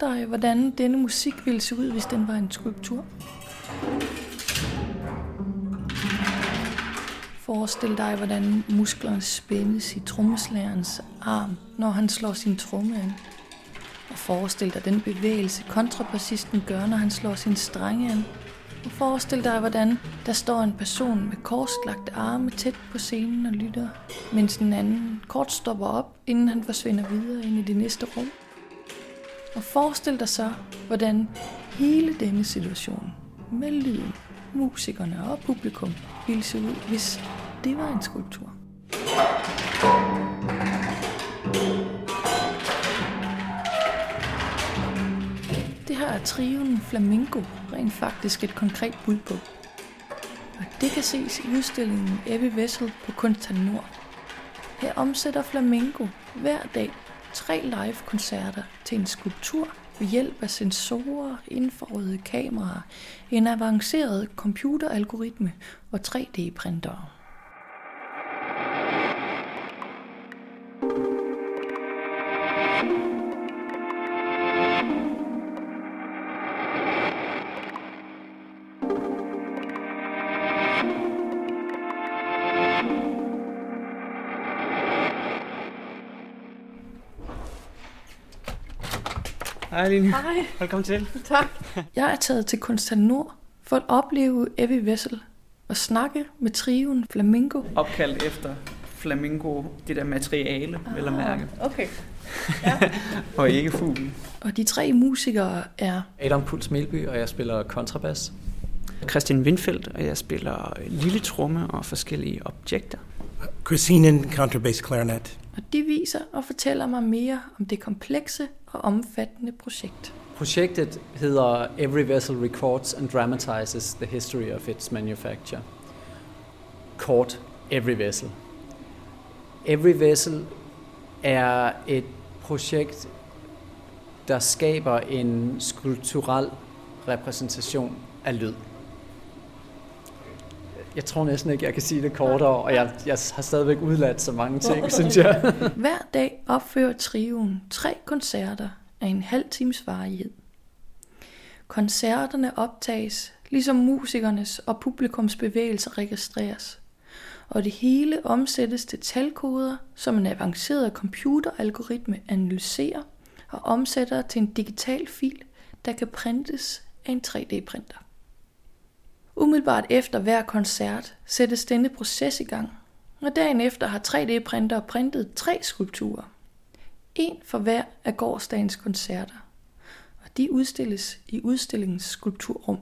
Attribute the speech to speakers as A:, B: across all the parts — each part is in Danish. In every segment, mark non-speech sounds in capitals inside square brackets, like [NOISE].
A: Forestil dig, hvordan denne musik ville se ud, hvis den var en skulptur. Forestil dig, hvordan musklerne spændes i trommeslagerens arm, når han slår sin tromme an. Og forestil dig den bevægelse, kontrabassisten gør, når han slår sin strenge an. Og forestil dig, hvordan der står en person med korslagte arme tæt på scenen og lytter, mens den anden kort stopper op, inden han forsvinder videre ind i det næste rum. Og forestil dig så, hvordan hele denne situation med lyden, musikerne og publikum ville se ud, hvis det var en skulptur. Det her er trioen Flamingo rent faktisk et konkret bud på. Og det kan ses i udstillingen Ebbe Vessel på Kunsthal Nord. Her omsætter Flamingo hver dag tre live-koncerter til en skulptur ved hjælp af sensorer, infrarøde kameraer, en avanceret computeralgoritme og 3D-printere.
B: Hej Line.
A: Hej.
B: Velkommen til.
A: Tak. Jeg er taget til Kunsthal Nord for at opleve Evie Vessel og snakke med trioen Flamingo.
B: Opkaldt efter flamingo, det der materiale, ah, at mærke.
A: Okay. [LAUGHS]
B: Ja. og ikke fuglen.
A: Og de tre musikere er
C: Adam Puls Melby, og jeg spiller kontrabas.
B: Christian Windfeldt, og jeg spiller lille tromme og forskellige objekter.
D: Christine Contrabass Clarinet.
A: Og de viser og fortæller mig mere om det komplekse og omfattende projekt.
C: Projektet hedder Every Vessel Records and Dramatizes the History of its Manufacture. Kort Every Vessel. Every Vessel er et projekt, der skaber en skulpturel repræsentation af lyd. Jeg tror næsten ikke, jeg kan sige det kortere, og jeg, jeg har stadigvæk udladt så mange ting, synes jeg. [LAUGHS]
A: Hver dag opfører trioen tre koncerter af en halv times varighed. Koncerterne optages, ligesom musikernes og publikums bevægelser registreres, og det hele omsættes til talkoder, som en avanceret computeralgoritme analyserer og omsætter til en digital fil, der kan printes af en 3D-printer. Umiddelbart efter hver koncert sættes denne proces i gang, og dagen efter har 3D-printer printet tre skulpturer. En for hver af gårdsdagens koncerter, og de udstilles i udstillingens skulpturrum.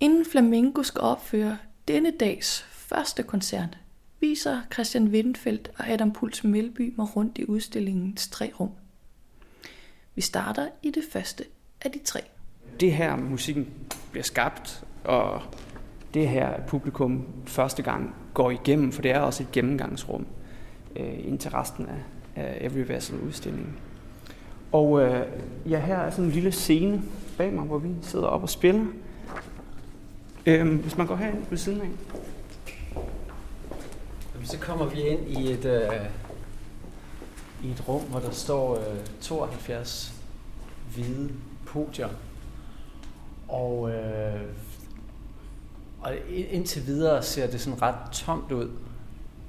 A: Inden Flamingo skal opføre denne dags første koncert, viser Christian Windfeldt og Adam Puls Melby mig rundt i udstillingens tre rum. Vi starter i det første af de tre.
B: Det her musikken bliver skabt, og det her publikum første gang går igennem, for det er også et gennemgangsrum øh, ind til resten af, af Every Vessel udstillingen. Og øh, ja, her er sådan en lille scene bag mig, hvor vi sidder op og spiller. Øhm, hvis man går herind ved siden af.
C: Så kommer vi ind i et, øh, i et rum, hvor der står øh, 72 hvide podier. Og, øh, og indtil videre ser det sådan ret tomt ud,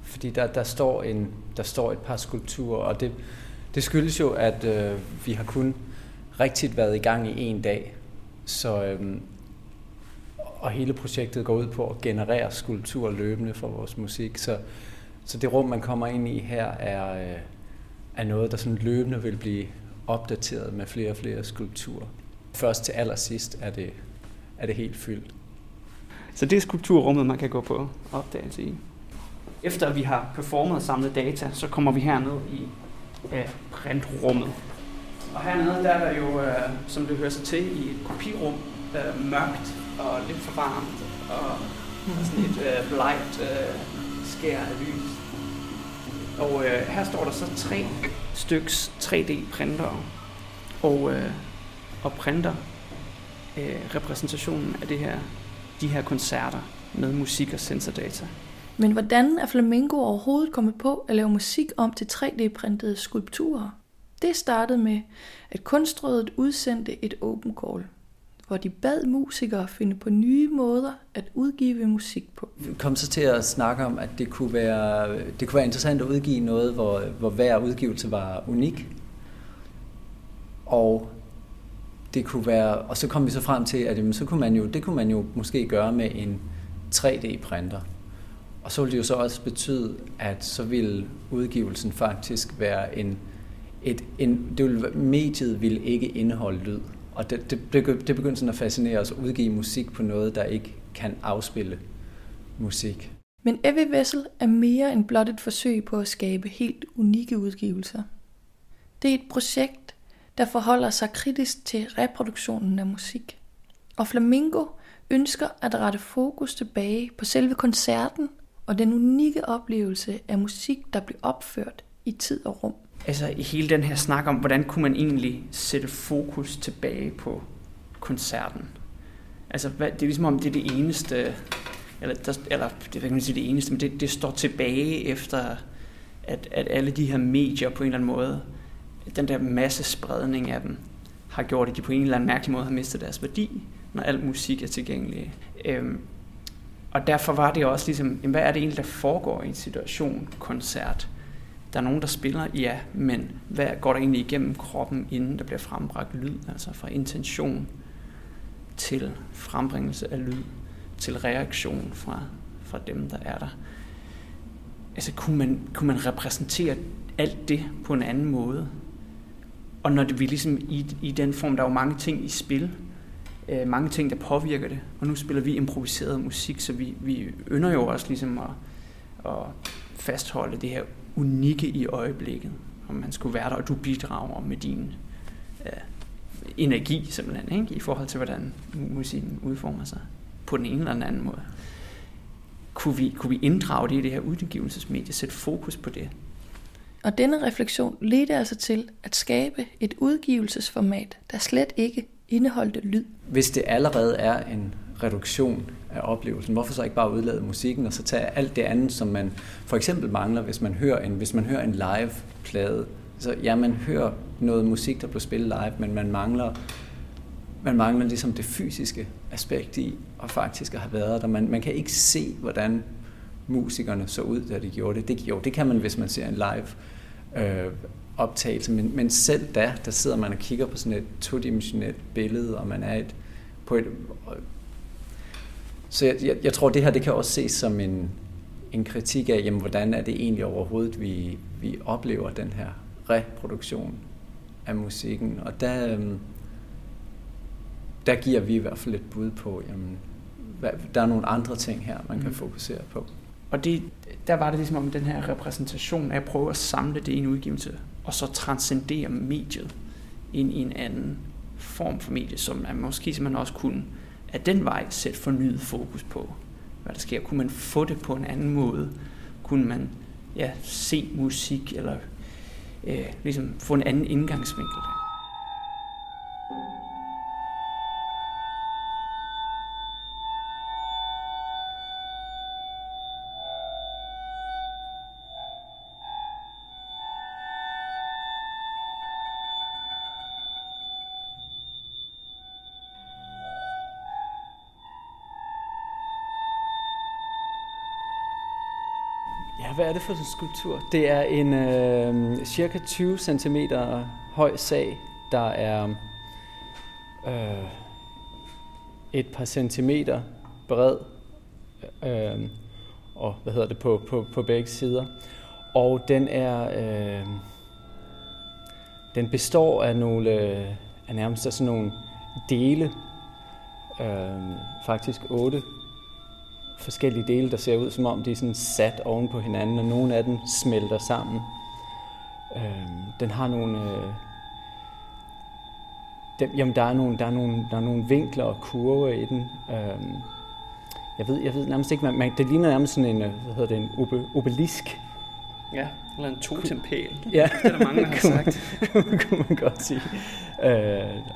C: fordi der, der, står, en, der står et par skulpturer, og det, det skyldes jo, at øh, vi har kun rigtigt været i gang i en dag. Så, øh, og hele projektet går ud på at generere skulpturer løbende for vores musik. Så, så det rum, man kommer ind i her, er, øh, er noget, der sådan løbende vil blive opdateret med flere og flere skulpturer. Først til allersidst er det, er det helt fyldt.
B: Så det er skulpturrummet, man kan gå på opdagelse i. Efter vi har performet og samlet data, så kommer vi herned i øh, printrummet. Og hernede der er der jo, øh, som det hører sig til, i et kopirum, øh, mørkt og lidt for varmt, og, og sådan et øh, blegt øh, skær af lys. Og øh, her står der så tre styks 3D-printere, og, øh, og printer øh, repræsentationen af det her, de her koncerter med musik og sensordata.
A: Men hvordan er Flamingo overhovedet kommet på at lave musik om til 3D-printede skulpturer? Det startede med, at Kunstrådet udsendte et open call, hvor de bad musikere finde på nye måder at udgive musik på.
C: Vi kom så til at snakke om, at det kunne være, det kunne være interessant at udgive noget, hvor, hvor hver udgivelse var unik. Og det kunne være, og så kom vi så frem til, at jamen, så kunne man jo, det kunne man jo måske gøre med en 3D-printer. Og så ville det jo så også betyde, at så ville udgivelsen faktisk være en, et, en det ville, mediet ville ikke indeholde lyd. Og det, det, det begyndte sådan at fascinere os at udgive musik på noget, der ikke kan afspille musik.
A: Men Evy Vessel er mere end blot et forsøg på at skabe helt unikke udgivelser. Det er et projekt, der forholder sig kritisk til reproduktionen af musik. Og Flamingo ønsker at rette fokus tilbage på selve koncerten og den unikke oplevelse af musik, der blev opført i tid og rum.
B: Altså i hele den her snak om, hvordan kunne man egentlig sætte fokus tilbage på koncerten. Altså hvad, det er ligesom om det er det eneste, eller, der, eller det kan man sige det eneste, men det, det står tilbage efter, at, at alle de her medier på en eller anden måde, den der masse spredning af dem, har gjort, at de på en eller anden mærkelig måde har mistet deres værdi, når al musik er tilgængelig. Øhm, og derfor var det også ligesom, jamen, hvad er det egentlig, der foregår i en situation, koncert? Der er nogen, der spiller, ja, men hvad går der egentlig igennem kroppen, inden der bliver frembragt lyd? Altså fra intention til frembringelse af lyd, til reaktion fra, fra dem, der er der. Altså kunne man, kunne man repræsentere alt det på en anden måde? Og når det, vi ligesom i, i den form, der er jo mange ting i spil, øh, mange ting, der påvirker det. Og nu spiller vi improviseret musik, så vi, vi ynder jo også ligesom at, at fastholde det her unikke i øjeblikket. Om man skulle være der, og du bidrager med din øh, energi simpelthen, ikke? i forhold til, hvordan musikken udformer sig på den ene eller den anden måde. Kunne vi, kunne vi inddrage det i det her udgivelsesmedie, sætte fokus på det?
A: Og denne refleksion ledte altså til at skabe et udgivelsesformat, der slet ikke indeholdte lyd.
C: Hvis det allerede er en reduktion af oplevelsen, hvorfor så ikke bare udlade musikken og så tage alt det andet, som man for eksempel mangler, hvis man hører en, hvis man hører en live-plade. Så ja, man hører noget musik, der bliver spillet live, men man mangler, man mangler ligesom det fysiske aspekt i, og faktisk at have været der. Man, man kan ikke se, hvordan musikerne så ud, da de gjorde det. det. Jo, det kan man, hvis man ser en live øh, optagelse, men, men selv da, der sidder man og kigger på sådan et todimensionelt billede, og man er et, på et... Så jeg, jeg, jeg tror, det her det kan også ses som en, en kritik af, jamen, hvordan er det egentlig overhovedet, vi, vi oplever den her reproduktion af musikken. Og der, øhm, der giver vi i hvert fald et bud på, jamen, hvad, der er nogle andre ting her, man kan mm. fokusere på.
B: Og det, der var det ligesom om den her repræsentation af at prøve at samle det i en udgivelse, og så transcendere mediet ind i en anden form for medie, som man måske simpelthen også kunne af den vej sætte fornyet fokus på, hvad der sker. Kunne man få det på en anden måde? Kunne man ja, se musik, eller øh, ligesom få en anden indgangsvinkel?
C: Hvad er det for en skulptur? Det er en øh, cirka 20 cm høj sag, der er øh, et par centimeter bred øh, og hvad hedder det på, på, på begge sider. Og den er øh, den består af nogle øh, af nærmest af sådan nogle dele, øh, faktisk otte forskellige dele, der ser ud som om de er sådan sat oven på hinanden, og nogle af dem smelter sammen. Øh, den har nogle... Øh, den, jamen, der er, nogle, der, er nogle, der er nogle vinkler og kurver i den. Øh, jeg ved, jeg ved nærmest ikke, man, man, det ligner nærmest sådan en, øh, hvad hedder det, en obe, obelisk.
B: Ja, eller en totempæl.
C: Ja,
B: det er der mange, der har [LAUGHS] sagt. [LAUGHS]
C: kunne man godt sige. Øh,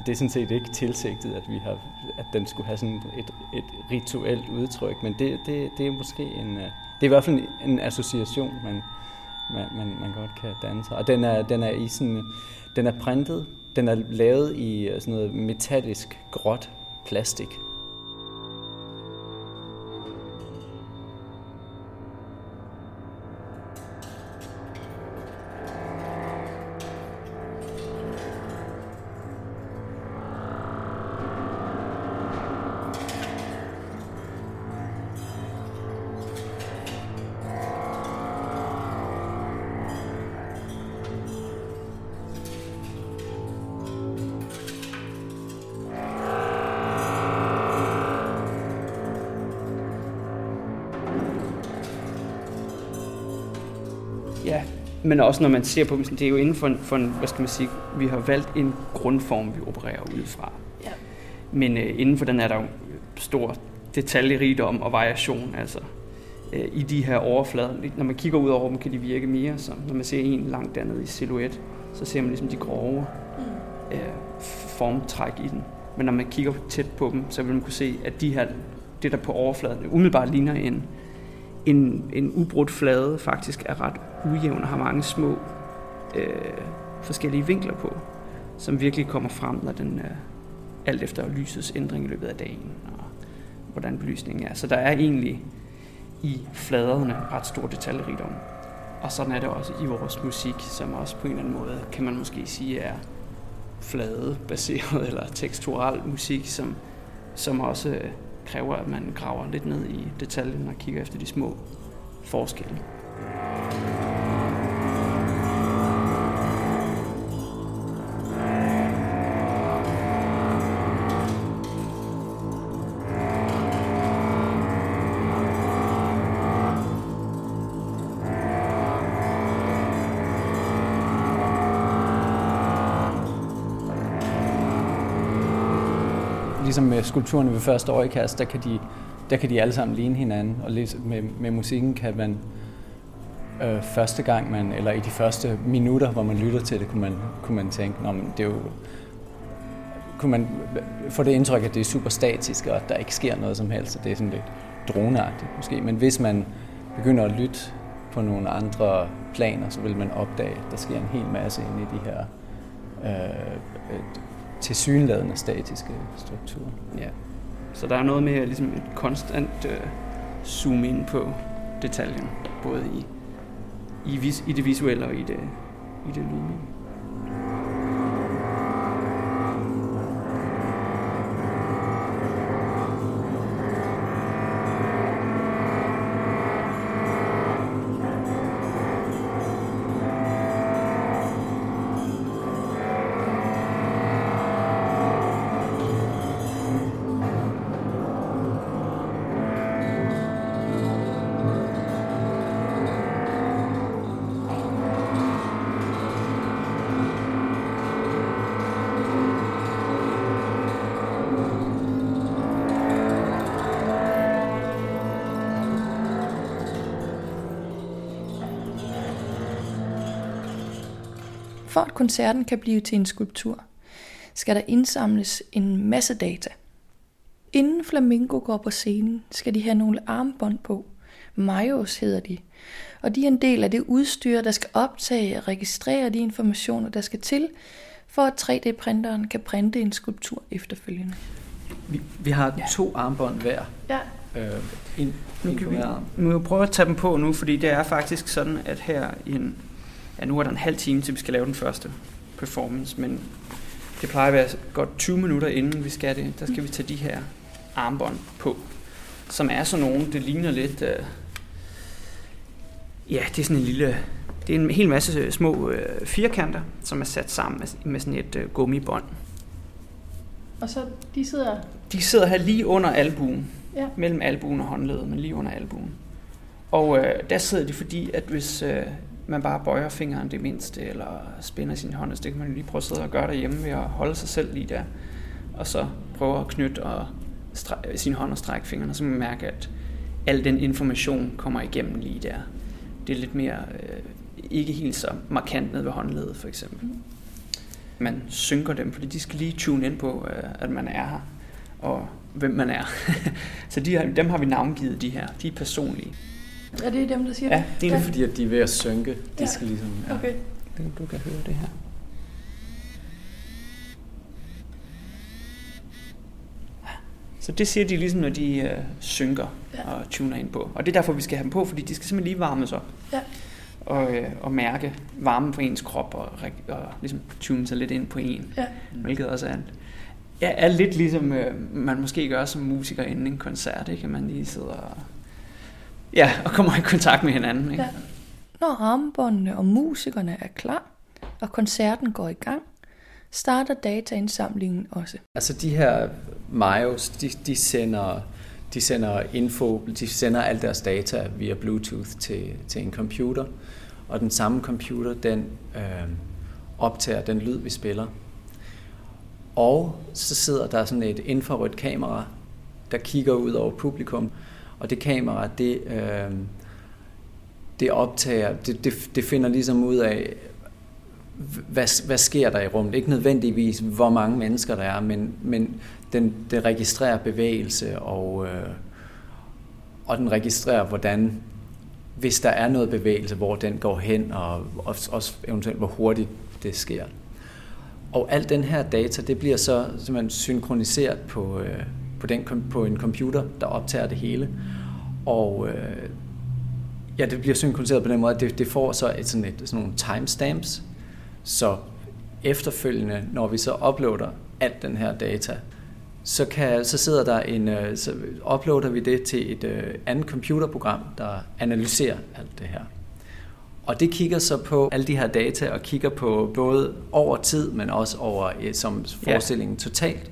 C: det er sådan set ikke tilsigtet, at, vi har, at den skulle have sådan et, et rituelt udtryk, men det, det, det er måske en, øh, det er i hvert fald en, en association, man, man, man, man godt kan danne sig. Og den er, den er i sådan, den er printet, den er lavet i sådan noget metallisk gråt plastik.
B: Men også når man ser på dem, det er jo inden for en, for en hvad skal man sige, vi har valgt en grundform, vi opererer ud fra.
A: Ja.
B: Men øh, inden for den er der jo stor detaljerigdom og variation, altså øh, i de her overflader. Når man kigger ud over dem, kan de virke mere som, når man ser en langt dernede i silhuet, så ser man ligesom de grove øh, formtræk i den. Men når man kigger tæt på dem, så vil man kunne se, at de her, det der på overfladen umiddelbart ligner en, en, en ubrudt flade, faktisk er ret ujævn og har mange små øh, forskellige vinkler på, som virkelig kommer frem, når den øh, alt efter lysets ændring i løbet af dagen, og hvordan belysningen er. Så der er egentlig i fladerne ret stor detaljerigdom. Og sådan er det også i vores musik, som også på en eller anden måde, kan man måske sige, er fladebaseret [LAUGHS] eller teksturel musik, som, som også kræver, at man graver lidt ned i detaljen og kigger efter de små forskelle.
C: Ligesom med skulpturerne ved første øjekast, der kan de, der kan de alle sammen ligne hinanden. Og ligesom med, med musikken kan man øh, første gang, man, eller i de første minutter, hvor man lytter til det, kunne man, kunne man tænke, Nå, men det er jo kunne man få det indtryk, at det er super statisk, og at der ikke sker noget som helst, så det er sådan lidt droneagtigt måske. Men hvis man begynder at lytte på nogle andre planer, så vil man opdage, at der sker en hel masse inde i de her øh, tilsyneladende statiske strukturer.
B: Ja. Så der er noget med ligesom et konstant øh, zoom ind på detaljen, både i, i, vis, i det visuelle og i det, i det lydlige.
A: Koncerten kan blive til en skulptur, skal der indsamles en masse data. Inden Flamingo går på scenen, skal de have nogle armbånd på. Majos hedder de. Og de er en del af det udstyr, der skal optage og registrere de informationer, der skal til, for at 3D-printeren kan printe en skulptur efterfølgende.
C: Vi, vi har
A: Ja.
C: to armbånd hver.
A: Ja.
C: Øh, en,
B: Nu
C: en
B: kan
C: på
B: vi
C: arm.
B: jeg prøve at tage dem på nu, fordi det er faktisk sådan, at her i en, ja, nu er der en halv time til, vi skal lave den første performance, men det plejer at være godt 20 minutter inden vi skal det, der skal vi tage de her armbånd på, som er sådan nogle, det ligner lidt, øh, ja, det er sådan en lille, det er en hel masse små øh, firkanter, som er sat sammen med, med sådan et øh, gummibånd.
A: Og så de sidder...
B: De sidder her lige under albuen,
A: Ja.
B: mellem albuen og håndledet, men lige under albuen. Og øh, der sidder de, fordi at hvis øh, man bare bøjer fingeren det mindste, eller spænder sin hånd, så det kan man jo lige prøve at sidde og gøre derhjemme ved at holde sig selv lige der, og så prøve at knytte og stræ- sin hånd og strække fingrene, så man mærke, at al den information kommer igennem lige der. Det er lidt mere, øh, ikke helt så markant ned ved håndledet for eksempel. Man synker dem, fordi de skal lige tune ind på, øh, at man er her, og hvem man er. [LAUGHS] så de dem har vi navngivet, de her. De er personlige.
A: Er det dem, der siger
B: Ja,
A: det?
B: det er
C: Det er fordi, at de er ved at synke. De
A: Ja.
C: skal ligesom... Ja.
A: Okay.
B: Du kan høre det her. Så det siger de ligesom, når de øh, synker
A: Ja.
B: og tuner ind på. Og det er derfor, vi skal have dem på, fordi de skal simpelthen lige varmes op.
A: Ja.
B: Og, øh, og mærke varmen på ens krop og, og ligesom tune sig lidt ind på en.
A: Ja.
B: Hvilket også er, ja, er lidt ligesom øh, man måske gør som musiker inden en koncert. Ikke? At man lige sidder og, ja, og kommer i kontakt med hinanden. Ikke?
A: Ja. Når armbåndene og musikerne er klar, og koncerten går i gang, starter dataindsamlingen også.
C: Altså de her Majos, de, de sender de sender info, de sender al deres data via Bluetooth til, til en computer, og den samme computer, den øh, optager den lyd, vi spiller. Og så sidder der sådan et infrarødt kamera, der kigger ud over publikum, og det kamera, det, øh, det optager, det, det, det finder ligesom ud af, hvad, hvad sker der i rummet? Ikke nødvendigvis, hvor mange mennesker der er, men, men den, den registrerer bevægelse, og, øh, og den registrerer, hvordan, hvis der er noget bevægelse, hvor den går hen, og også, også eventuelt, hvor hurtigt det sker. Og alt den her data, det bliver så simpelthen synkroniseret på, øh, på, den, på en computer, der optager det hele. Og øh, ja, det bliver synkroniseret på den måde, at det, det får så et, sådan, et, sådan nogle timestamps, så efterfølgende, når vi så uploader alt den her data, så, kan, så sidder der en, øh, så uploader vi det til et øh, andet computerprogram, der analyserer alt det her. Og det kigger så på alle de her data og kigger på både over tid, men også over øh, som forestillingen totalt.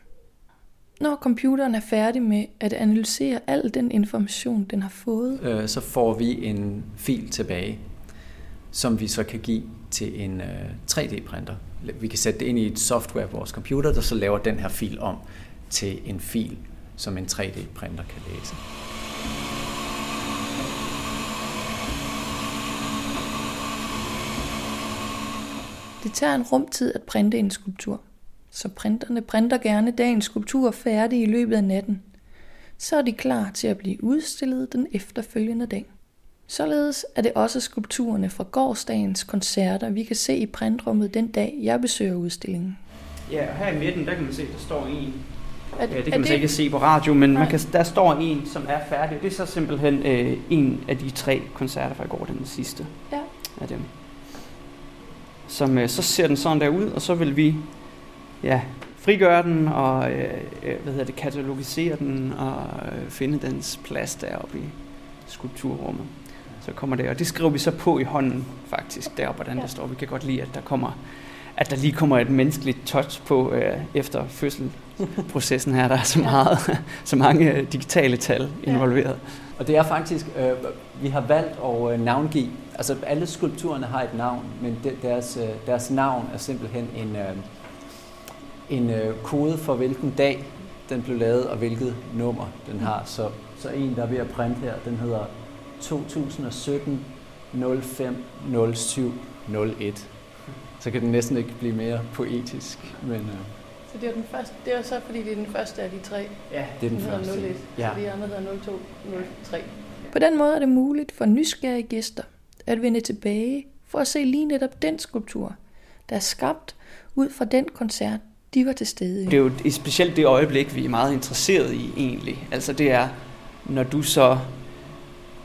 A: Når computeren er færdig med at analysere al den information, den har fået,
C: øh, så får vi en fil tilbage, som vi så kan give til en øh, 3D-printer. Vi kan sætte det ind i et software på vores computer, der så laver den her fil om til en fil, som en 3D-printer kan læse.
A: Det tager en rumtid at printe en skulptur, så printerne printer gerne dagens skulptur færdig i løbet af natten. Så er de klar til at blive udstillet den efterfølgende dag. Således er det også skulpturerne fra gårdsdagens koncerter, vi kan se i printrummet den dag, jeg besøger udstillingen.
B: Ja, og her i midten, der kan man se, der står en.
A: Er,
B: Ja, det kan man så ikke se på radio, men man kan, der står en, som er færdig. Det er så simpelthen øh, en af de tre koncerter fra i går, den sidste
A: Ja.
B: af dem. Som, øh, så ser den sådan der ud, og så vil vi ja, frigøre den og øh, øh, hvad hedder det, katalogisere den og øh, finde dens plads deroppe i skulpturrummet. Så kommer det, og det skriver vi så på i hånden faktisk, deroppe, hvordan
A: Ja.
B: det står. Vi kan godt lide, at der kommer at der lige kommer et menneskeligt touch på øh, efter fødselsprocessen her. Der er så, [LAUGHS] meget, så mange øh, digitale tal involveret.
C: Og det er faktisk, øh, vi har valgt at øh, navngive, altså alle skulpturerne har et navn, men de, deres, øh, deres navn er simpelthen en, øh, en øh, kode for hvilken dag den blev lavet og hvilket nummer den har. Så, så en, der er ved at printe her, den hedder 2017 05 07 01. Så kan den næsten ikke blive mere poetisk, men øh,
A: Så det er, den første, det er så, fordi det er den første af de tre.
B: Ja,
C: det er den
A: Den hedder
C: første.
A: 01,
C: Ja.
A: så de andre hedder 02, 03. På den måde er det muligt for nysgerrige gæster at vende tilbage for at se lige netop den skulptur, der er skabt ud fra den koncert, de var til stede.
B: Det er jo et- specielt det øjeblik, vi er meget interesseret i egentlig. Altså det er, når du så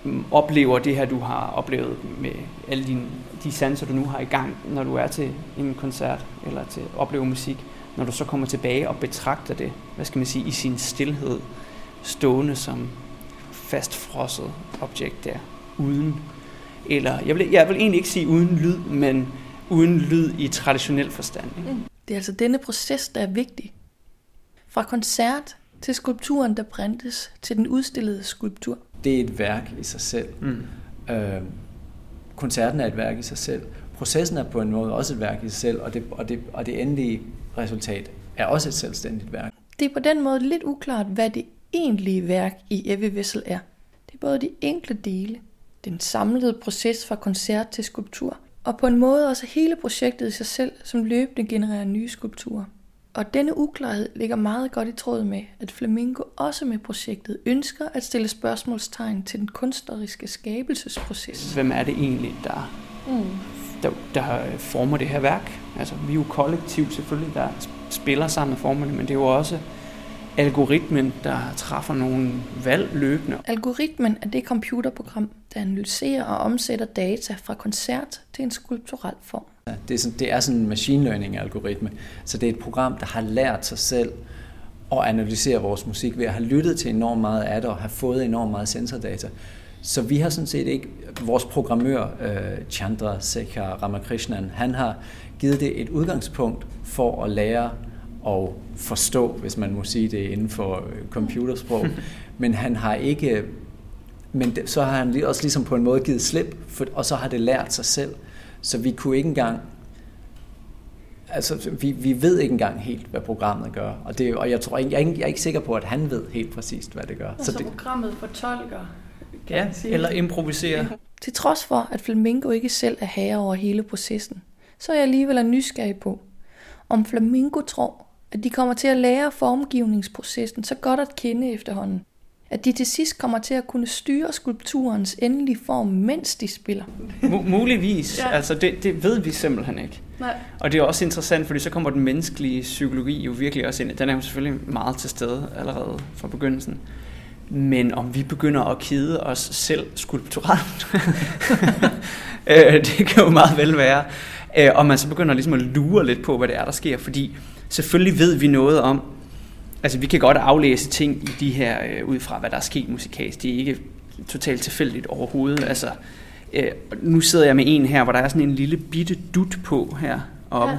B: mm, oplever det her, du har oplevet med alle dine, de sanser, du nu har i gang, når du er til en koncert eller til at opleve musik, når du så kommer tilbage og betragter det, hvad skal man sige, i sin stillhed, stående som fastfrosset objekt der, uden, eller jeg vil, jeg vil egentlig ikke sige uden lyd, men uden lyd i traditionel forstand. Ikke?
A: Det er altså denne proces, der er vigtig. Fra koncert til skulpturen, der printes til den udstillede skulptur.
C: det er et værk i sig selv.
B: Mm.
C: Øh, koncerten er et værk i sig selv. Processen er på en måde også et værk i sig selv, og det, og det, og det endelige resultat er også et selvstændigt værk.
A: Det er på den måde lidt uklart, hvad det egentlige værk i Evy Vessel er. Det er både de enkle dele, den samlede proces fra koncert til skulptur, og på en måde også hele projektet i sig selv, som løbende genererer nye skulpturer. Og denne uklarhed ligger meget godt i tråd med, at Flamingo også med projektet ønsker at stille spørgsmålstegn til den kunstneriske skabelsesproces.
B: Hvem er det egentlig, der, mm. der, der former det her værk? Altså, vi er jo kollektiv selvfølgelig, der spiller sammen med formerne, men det er jo også algoritmen, der træffer nogle valg løbende.
A: Algoritmen er det computerprogram, der analyserer og omsætter data fra koncert til en skulpturel form.
C: Det er sådan, det er sådan en machine learning algoritme, så det er et program, der har lært sig selv at analysere vores musik ved at have lyttet til enormt meget af det og have fået enormt meget sensordata. Så vi har sådan set ikke, vores programmør uh, Chandra Sekhar Ramakrishnan, han har givet det et udgangspunkt for at lære at forstå, hvis man må sige det inden for øh, computersprog. [LAUGHS] Men han har ikke, men så har han også ligesom på en måde givet slip, for, og så har det lært sig selv. Så vi kunne ikke engang altså, vi, vi ved ikke engang helt, hvad programmet gør. Og, det, og jeg, tror, jeg, er ikke, jeg er ikke sikker på, at han ved helt præcist, hvad det gør.
A: Altså så det, programmet fortolker,
B: kan ja, sige. eller improviserer.
A: Til trods for, at Flamingo ikke selv er herre over hele processen, så er jeg alligevel nysgerrig på, om Flamingo tror, at de kommer til at lære formgivningsprocessen så godt at kende efterhånden, at de til sidst kommer til at kunne styre skulpturens endelige form, mens de spiller.
B: M- muligvis. ja. Altså, det, det ved vi simpelthen ikke. Nej. Og det er også interessant, fordi så kommer den menneskelige psykologi jo virkelig også ind. Den er jo selvfølgelig meget til stede allerede fra begyndelsen. Men om vi begynder at kede os selv skulpturelt, [LAUGHS] øh, det kan jo meget vel være. Øh, og man så begynder ligesom at lure lidt på, hvad det er, der sker. Fordi selvfølgelig ved vi noget om, altså vi kan godt aflæse ting i de her, øh, ud fra hvad der er sket musikalsk. Det er ikke totalt tilfældigt overhovedet. Altså, øh, nu sidder jeg med en her, hvor der er sådan en lille bitte dut på her oppe. Ja.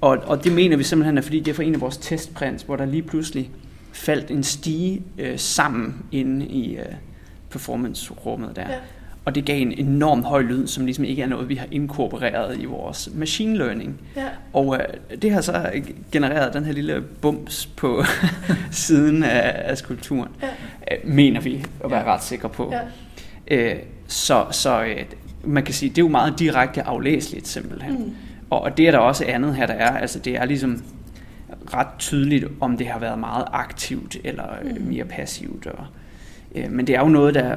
B: Og, og det mener vi simpelthen er, fordi det er fra en af vores testprints, hvor der lige pludselig faldt en stige øh, sammen inde i øh, performance-rummet der. Ja. Og det gav en enorm høj lyd, som ligesom ikke er noget, vi har inkorporeret i vores machine learning. Ja. Og øh, det har så genereret den her lille bums på [LAUGHS] siden af, af skulpturen, ja. øh, mener vi at være ja. ret sikre på. Ja. Øh, så så øh, man kan sige, det er jo meget direkte aflæseligt simpelthen. Mm. Og, og det er der også andet her, der er. Altså det er ligesom ret tydeligt, om det har været meget aktivt eller øh, mm. mere passivt. Og, øh, men det er jo noget, der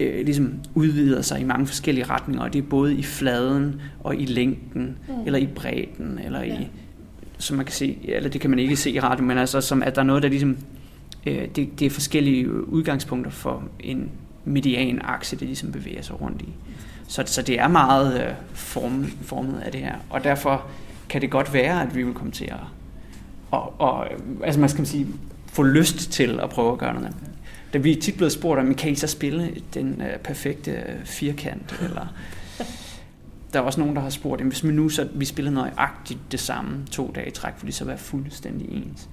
B: øh, ligesom udvider sig i mange forskellige retninger, og det er både i fladen og i længden, mm. eller i bredden, eller ja. i, som man kan se, eller det kan man ikke se i radio, men altså som at der er noget, der ligesom, øh, det, det er forskellige udgangspunkter for en median akse, det ligesom bevæger sig rundt i. Så, så det er meget øh, form, formet af det her, og derfor kan det godt være, at vi vil komme til at, og, og, altså man skal sige, få lyst til at prøve at gøre noget da vi er tit blevet spurgt om, kan I så spille den øh, perfekte øh, firkant? Eller, [LAUGHS] der er også nogen, der har spurgt, hvis vi nu så vi spiller nøjagtigt det samme to dage i træk, for det så være fuldstændig ens.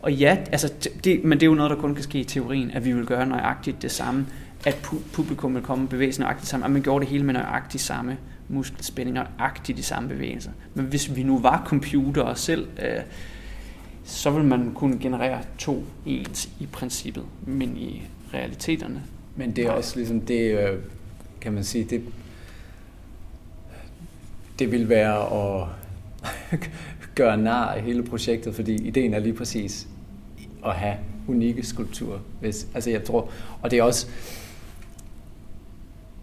B: Og ja, altså, det, men det er jo noget, der kun kan ske i teorien, at vi vil gøre nøjagtigt det samme, at pu- publikum vil komme og bevæge sig nøjagtigt samme, at man gjorde det hele med nøjagtigt samme muskelspænding, nøjagtigt de samme bevægelser. Men hvis vi nu var computer selv, øh, så vil man kunne generere to ens i princippet, men i realiteterne.
C: Men det er også ligesom det, øh, kan man sige, det, det vil være at [LAUGHS] gøre nar af hele projektet, fordi ideen er lige præcis at have unikke skulpturer. Hvis, altså jeg tror, og det er også,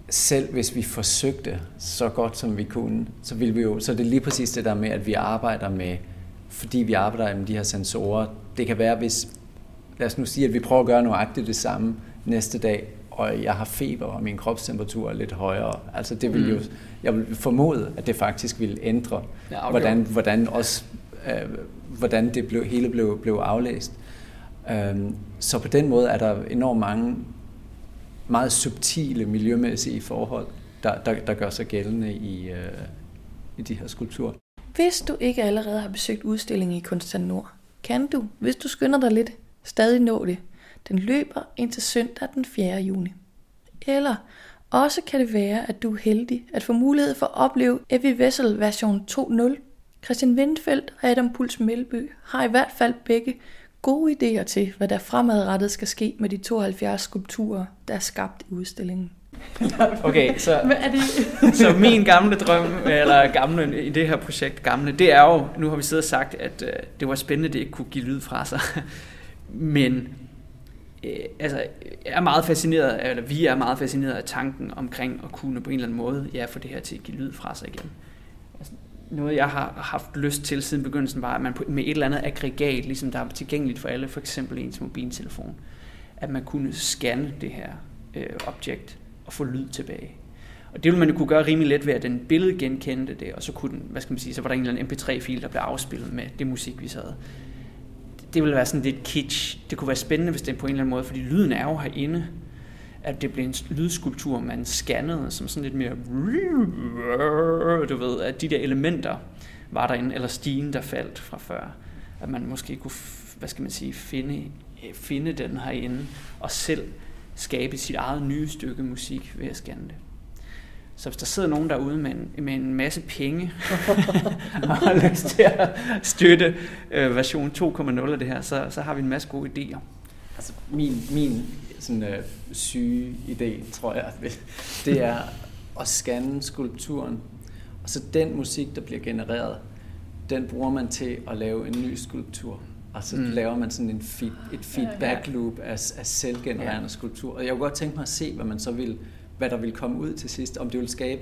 C: selv hvis vi forsøgte så godt som vi kunne, så vil vi jo, så det er lige præcis det der med, at vi arbejder med fordi vi arbejder med de her sensorer. Det kan være, hvis, lad os nu sige, at vi prøver at gøre nøjagtigt det samme næste dag, og jeg har feber, og min kropstemperatur er lidt højere. Altså det vil jo, mm. jeg vil formode, at det faktisk vil ændre, ja, okay. hvordan, hvordan, også, øh, hvordan det blev, hele blev, blev aflæst. Um, så på den måde er der enormt mange meget subtile miljømæssige forhold, der, der, der gør sig gældende i, øh, i de her skulpturer.
A: Hvis du ikke allerede har besøgt udstillingen i Kunstant Nord, kan du, hvis du skynder dig lidt, stadig nå det. Den løber indtil søndag den 4. juni. Eller Også kan det være, at du er heldig at få mulighed for at opleve Evi Vessel version 2.0. Christian Windfeldt og Adam Puls Melby har i hvert fald begge gode idéer til, hvad der fremadrettet skal ske med de 72 skulpturer, der er skabt i udstillingen.
B: Okay, så,
A: Hvad er det? [LAUGHS]
B: så min gamle drøm, eller gamle i det her projekt, gamle, det er jo, nu har vi siddet og sagt, at øh, det var spændende, det ikke kunne give lyd fra sig. [LAUGHS] Men øh, altså, jeg er meget fascineret, eller vi er meget fascineret af tanken omkring at kunne på en eller anden måde, ja, få det her til at give lyd fra sig igen. Altså, noget, jeg har haft lyst til siden begyndelsen, var, at man med et eller andet aggregat, ligesom der er tilgængeligt for alle, for eksempel ens mobiltelefon, at man kunne scanne det her øh, objekt og få lyd tilbage. Og det ville man jo kunne gøre rimelig let ved, at den billede genkendte det, og så kunne den, hvad skal man sige, så var der en eller anden mp3-fil, der blev afspillet med det musik, vi sad. havde. Det ville være sådan lidt kitsch. Det kunne være spændende, hvis det på en eller anden måde, fordi lyden er jo herinde, at det blev en lydskulptur, man scannede, som sådan lidt mere, du ved, at de der elementer var derinde, eller stigen, der faldt fra før, at man måske kunne, hvad skal man sige, finde, finde den herinde, og selv skabe sit eget nye stykke musik ved at scanne det. Så hvis der sidder nogen derude med en, med en masse penge [LAUGHS] og har lyst til at støtte øh, version 2.0 af det her, så, så har vi en masse gode idéer.
C: Altså, min, min sådan, øh, syge idé, tror jeg, det er at scanne skulpturen. Og så den musik, der bliver genereret, den bruger man til at lave en ny skulptur. Og så
B: Mm.
C: laver man sådan en feed, et feedback loop af, af selvgenererende
B: Ja.
C: skulptur. Og jeg kunne godt tænke mig at se, hvad man så vil, hvad der vil komme ud til sidst. Om det vil skabe,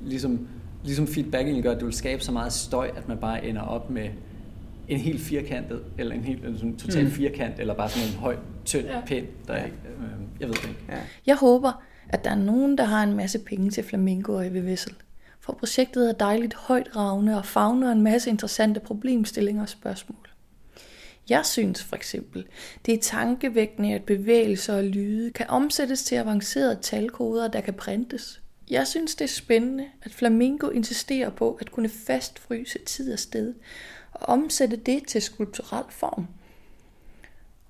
C: ligesom, ligesom feedback egentlig gør, at det vil skabe så meget støj, at man bare ender op med en helt firkantet, eller en helt eller sådan total
B: Mm.
C: firkant, eller bare sådan en høj, tynd
A: Ja.
C: pind, der
B: Ja.
C: ikke, øh, jeg ved det ikke.
B: Ja.
A: Jeg håber, at der er nogen, der har en masse penge til flamingo og Vessel. For projektet er dejligt højt ravne og fagner en masse interessante problemstillinger og spørgsmål. Jeg synes for eksempel, det er tankevækkende, at bevægelser og lyde kan omsættes til avancerede talkoder, der kan printes. Jeg synes, det er spændende, at Flamingo insisterer på at kunne fastfryse tid og sted og omsætte det til skulpturel form.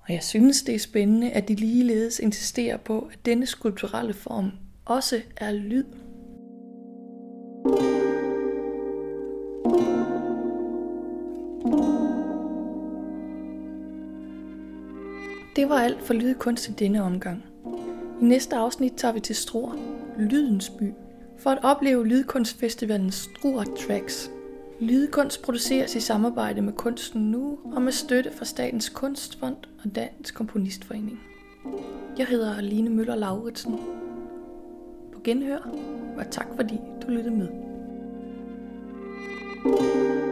A: Og jeg synes, det er spændende, at de ligeledes insisterer på, at denne skulpturelle form også er lyd. Det var alt for Lydkunst i denne omgang. I næste afsnit tager vi til Struer, Lydens by, for at opleve Lydkunstfestivalens Struer Tracks. Lydkunst produceres i samarbejde med Kunsten Nu og med støtte fra Statens Kunstfond og Dansk Komponistforening. Jeg hedder Line Møller Lauritsen. På genhør, og tak fordi du lyttede med. thank you